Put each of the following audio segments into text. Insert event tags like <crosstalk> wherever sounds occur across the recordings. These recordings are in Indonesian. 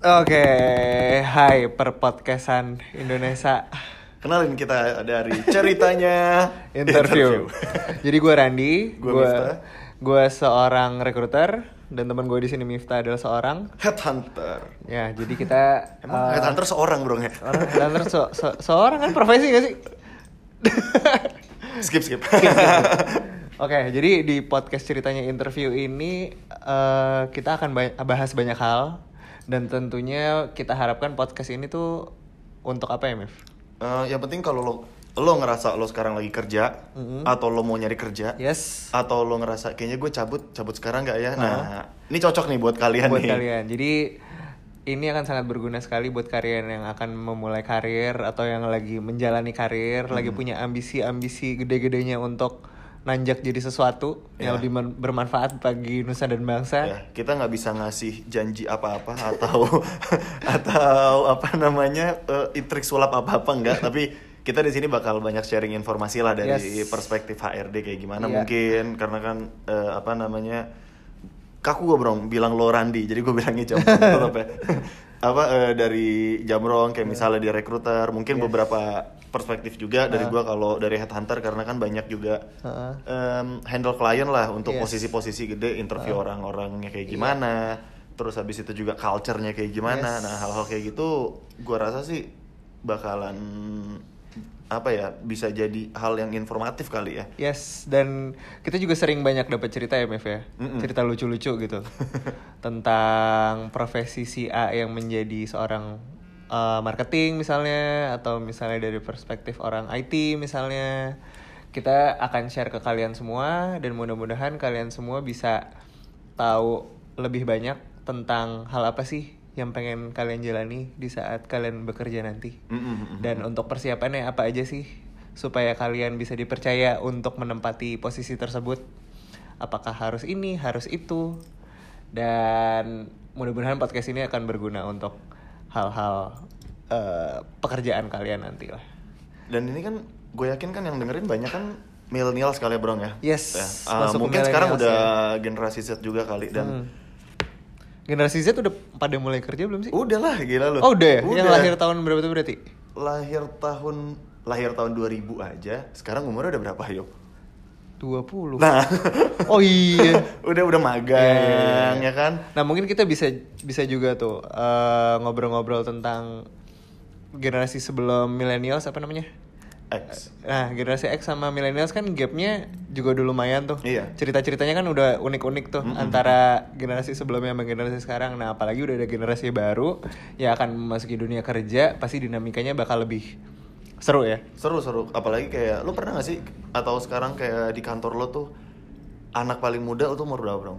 Oke, hai perpodcastan Indonesia Kenalin kita dari ceritanya <laughs> interview. Jadi gue Randi, gue gue seorang rekruter dan teman gue di sini Miftah adalah seorang. Headhunter. Ya, jadi kita Emang eh, headhunter seorang bro ya? orang headhunter se- se- seorang kan profesi gak sih? Skip skip. <laughs> Oke, jadi di podcast ceritanya interview ini eh, kita akan ba- bahas banyak hal dan tentunya kita harapkan podcast ini tuh untuk apa ya, Mif? Eh, yang penting kalau lo lo ngerasa lo sekarang lagi kerja Mhm. atau lo mau nyari kerja Yes. atau lo ngerasa kayaknya gue cabut cabut sekarang nggak ya? Nah, ini cocok nih buat kalian buat nih. kalian. Jadi ini akan sangat berguna sekali buat kalian yang akan memulai karir atau yang lagi menjalani karir, Hmm. lagi punya ambisi-ambisi gede-gedenya untuk nanjak jadi sesuatu Ya. yang lebih men- bermanfaat bagi nusa dan bangsa. Ya, kita nggak bisa ngasih janji apa-apa atau <laughs> atau apa namanya eh, intrik sulap apa-apa enggak, <laughs> tapi kita di sini bakal banyak sharing informasi lah dari Yes. perspektif HRD kayak gimana Iya. mungkin karena kan eh, apa namanya kaku gue bro bilang lo Randi jadi gue bilangnya jam <laughs> tetap ya apa eh, dari Jamrong kayak misalnya di rekruter mungkin Yes. beberapa perspektif juga dari Ah. gua kalau dari headhunter karena kan banyak juga Heeh. em, handle klien lah untuk Yes. posisi-posisi gede interview orang-orangnya kayak Iya. gimana terus habis itu juga culture-nya kayak gimana Yes. nah hal-hal kayak gitu gua rasa sih bakalan apa ya bisa jadi hal yang informatif kali ya Yes, dan kita juga sering banyak dapat cerita ya, Mev ya. Mm-mm. Cerita lucu-lucu gitu. <laughs> tentang profesi si A yang menjadi seorang uh, marketing misalnya atau misalnya dari perspektif orang IT misalnya. Kita akan share ke kalian semua dan mudah-mudahan kalian semua bisa tahu lebih banyak tentang hal apa sih yang pengen kalian jalani di saat kalian bekerja nanti. Mm-mm. Dan untuk persiapannya apa aja sih supaya kalian bisa dipercaya untuk menempati posisi tersebut? Apakah harus ini, harus itu? Dan mudah-mudahan podcast ini akan berguna untuk hal-hal eh, pekerjaan kalian nanti lah. dan ini kan gue yakin kan yang dengerin banyak kan milenial sekali ya bro ya Yes, Ya, uh, mungkin sekarang millennials udah generasi Z juga kali dan Hmm. Generasi Z udah pada mulai kerja belum sih? udah lah gila lu Oh udah ya? Yang lahir tahun berapa tuh berarti? lahir tahun lahir tahun 2000 aja sekarang umurnya udah berapa yo 20 nah <laughs> Oh iya <laughs> udah udah magang Iya, iya, iya, iya. ya kan Nah mungkin kita bisa bisa juga tuh eh, ngobrol-ngobrol tentang generasi sebelum millennials apa namanya? X Nah generasi X sama millennials kan gapnya juga udah lumayan tuh. Iya. Cerita-ceritanya kan udah unik-unik tuh Mm-mm. antara generasi sebelumnya sama generasi sekarang. Nah apalagi udah ada generasi baru yang akan memasuki dunia kerja, pasti dinamikanya bakal lebih seru ya. seru seru apalagi kayak lu pernah gak sih atau sekarang kayak di kantor lo tuh anak paling muda tuh umur berapa bro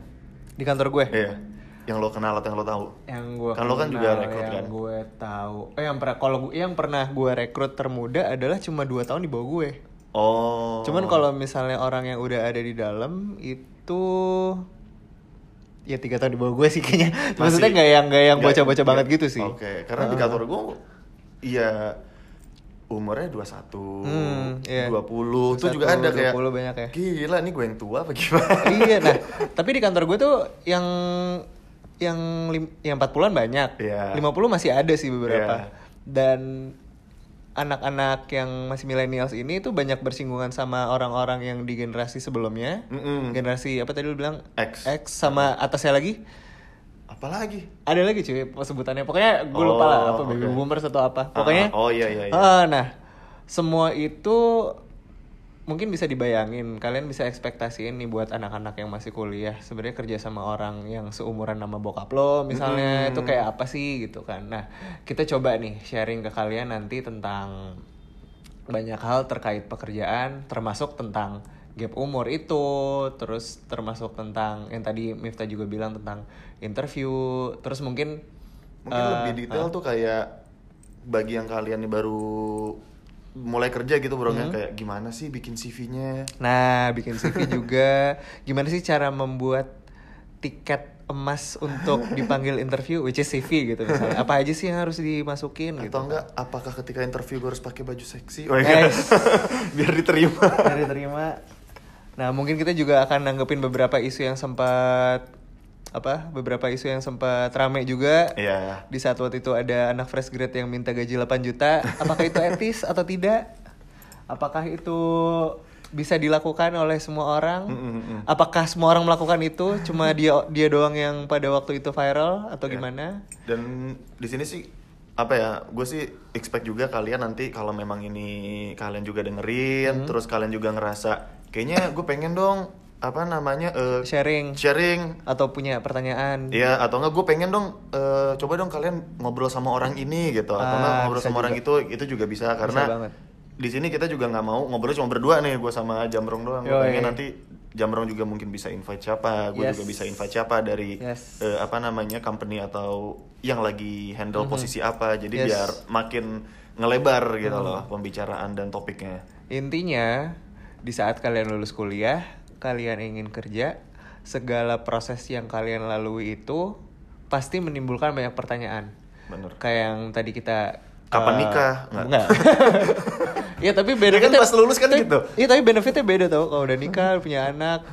Di kantor gue. iya yang lo kenal atau yang lo tahu yang gue Kan lo kan juga rekrut yang kan? gue tahu eh yang pernah kalau yang pernah gue rekrut termuda adalah cuma dua tahun di bawah gue oh cuman kalau misalnya orang yang udah ada di dalam itu ya tiga tahun di bawah gue sih kayaknya <laughs> Masih- maksudnya nggak yang nggak yang bocah-bocah banget gitu sih Oke, karena di Heeh. kantor gue iya umurnya 21, Hmm, iya. 20, itu 21, juga ada kayak 20 banyak ya. Gila, ini gue yang tua apa gimana? iya nah tapi di kantor gue tuh yang yang lim, yang 40-an banyak Iya. 50 masih ada sih beberapa Iya. dan anak-anak yang masih millennials ini tuh banyak bersinggungan sama orang-orang yang di generasi sebelumnya Mm-mm. generasi apa tadi lu bilang X. X sama atasnya lagi Apalagi? ada lagi cuy sebutannya pokoknya gue lupa lah Oh, apa baby oke. boomers atau apa pokoknya Ah, oh iya iya iya. Ah, nah, semua itu mungkin bisa dibayangin. Kalian bisa ekspektasiin nih buat anak-anak yang masih kuliah. Sebenarnya kerja sama orang yang seumuran nama bokap lo, misalnya Mm-mm. itu kayak apa sih gitu kan. Nah, kita coba nih sharing ke kalian nanti tentang banyak hal terkait pekerjaan, termasuk tentang gap umur itu, terus termasuk tentang yang tadi Miftah juga bilang tentang interview, terus mungkin Mungkin eh, lebih detail tuh kayak bagi yang kalian nih baru mulai kerja gitu bro Hmm. kayak gimana sih bikin CV-nya? Nah, bikin CV <laughs> juga. Gimana sih cara membuat tiket emas untuk dipanggil interview, which is CV gitu misalnya. Apa aja sih yang harus dimasukin gitu? Atau enggak apakah ketika interview gue harus pakai baju seksi? Oh, Yes. <laughs> Biar diterima. Dari terima. Nah, mungkin kita juga akan nanggepin beberapa isu yang sempat apa beberapa isu yang sempat rame juga. Iya. Di saat waktu itu ada anak fresh grade yang minta gaji 8 juta. Apakah itu etis atau tidak? Apakah itu bisa dilakukan oleh semua orang? Mm, mm, mm. Apakah semua orang melakukan itu? Cuma <laughs> dia dia doang yang pada waktu itu viral atau Iya. gimana? Dan di sini sih apa ya? Gue sih expect juga kalian nanti kalau memang ini kalian juga dengerin, terus kalian juga ngerasa kayaknya gue pengen dong apa namanya eh, Sharing sharing atau punya pertanyaan? Iya atau enggak gue pengen dong eh, coba dong kalian ngobrol sama orang ini gitu atau Ah, enggak ngobrol sama orang itu itu juga bisa karena banget. di sini kita juga nggak mau ngobrol cuma berdua nih gue sama Jamrong doang gue pengen nanti Jamrong juga mungkin bisa invite siapa gue Yes. juga bisa invite siapa dari Yes. eh, apa namanya company atau yang lagi handle posisi apa jadi. Yes. Biar makin ngelebar gitu loh pembicaraan dan topiknya Intinya, di saat kalian lulus kuliah, kalian ingin kerja, segala proses yang kalian lalui itu pasti menimbulkan banyak pertanyaan. bener Kayak yang tadi kita Kapan eh, nikah? Nggak. Enggak. <laughs> Iya, tapi Ya kan pas lulus kan tapi- gitu. Iya, tapi benefitnya beda tau kalau udah nikah, punya anak.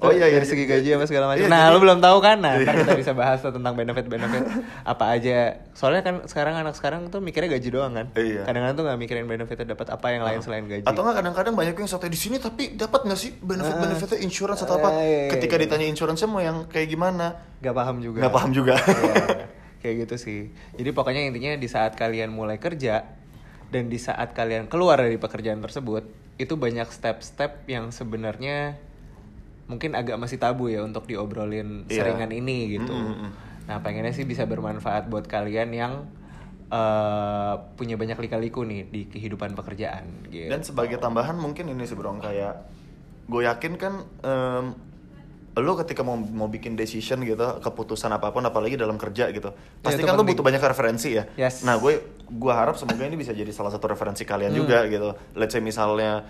Oh iya, dari segi gaji apa segala macam. iya, nah, jadi- lu belum tahu kan? Nah, Iya. kita bisa bahas tuh tentang benefit-benefit apa aja. Soalnya kan sekarang anak sekarang tuh mikirnya gaji doang kan. Iya. Kadang-kadang tuh nggak mikirin benefitnya dapat apa yang lain selain gaji. Atau nggak kadang-kadang banyak yang sotoy di sini tapi dapat nggak sih benefit-benefitnya insurance atau apa? Ah, iya, iya, Ketika iya. ditanya insurance mau yang kayak gimana? Gak paham juga. Nggak paham juga. <laughs> Kayak gitu sih. Jadi pokoknya intinya di saat kalian mulai kerja dan di saat kalian keluar dari pekerjaan tersebut, itu banyak step-step yang sebenarnya mungkin agak masih tabu ya untuk diobrolin Iya. seringan ini gitu. Mm, mm, mm. Nah, pengennya sih bisa bermanfaat buat kalian yang eh, punya banyak lika-liku nih di kehidupan pekerjaan gitu. Dan sebagai tambahan mungkin ini sih bro kayak gue yakin kan em, lo ketika mau mau bikin decision gitu keputusan apa pun apalagi dalam kerja gitu pasti itu kan lo butuh banyak referensi ya Yes. nah gue gue harap semoga ini bisa jadi salah satu referensi kalian Hmm. juga gitu let's say misalnya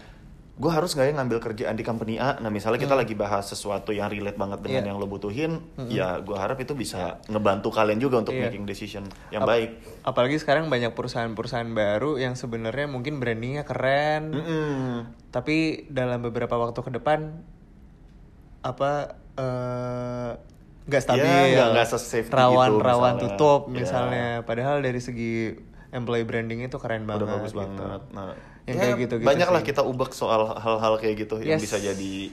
gue harus nggak ya ngambil kerjaan di company A nah misalnya kita lagi bahas sesuatu yang relate banget dengan Hmm. Iya. yang lo butuhin ya gue harap itu bisa ngebantu kalian juga untuk Iya. making decision yang Ap- baik Apalagi sekarang banyak perusahaan-perusahaan baru yang sebenarnya mungkin brandingnya keren, Mm-mm. tapi dalam beberapa waktu ke depan apa eh, nggak stabil, Ya, nggak- nggak se-safety rawan gitu rawan misalnya. tutup Ya. misalnya. Padahal dari segi employee branding itu keren banget. udah bagus gitu. banget. Nah, Yang ya, kayak gitu-gitu banyak lah kita ubek soal hal-hal kayak gitu yang Yes. bisa jadi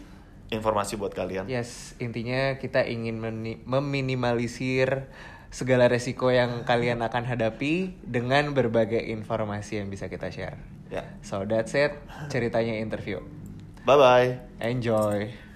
informasi buat kalian. Yes, intinya kita ingin meminimalisir segala resiko yang kalian akan hadapi dengan berbagai informasi yang bisa kita share. Ya. So that's it, ceritanya interview. Bye bye. Enjoy.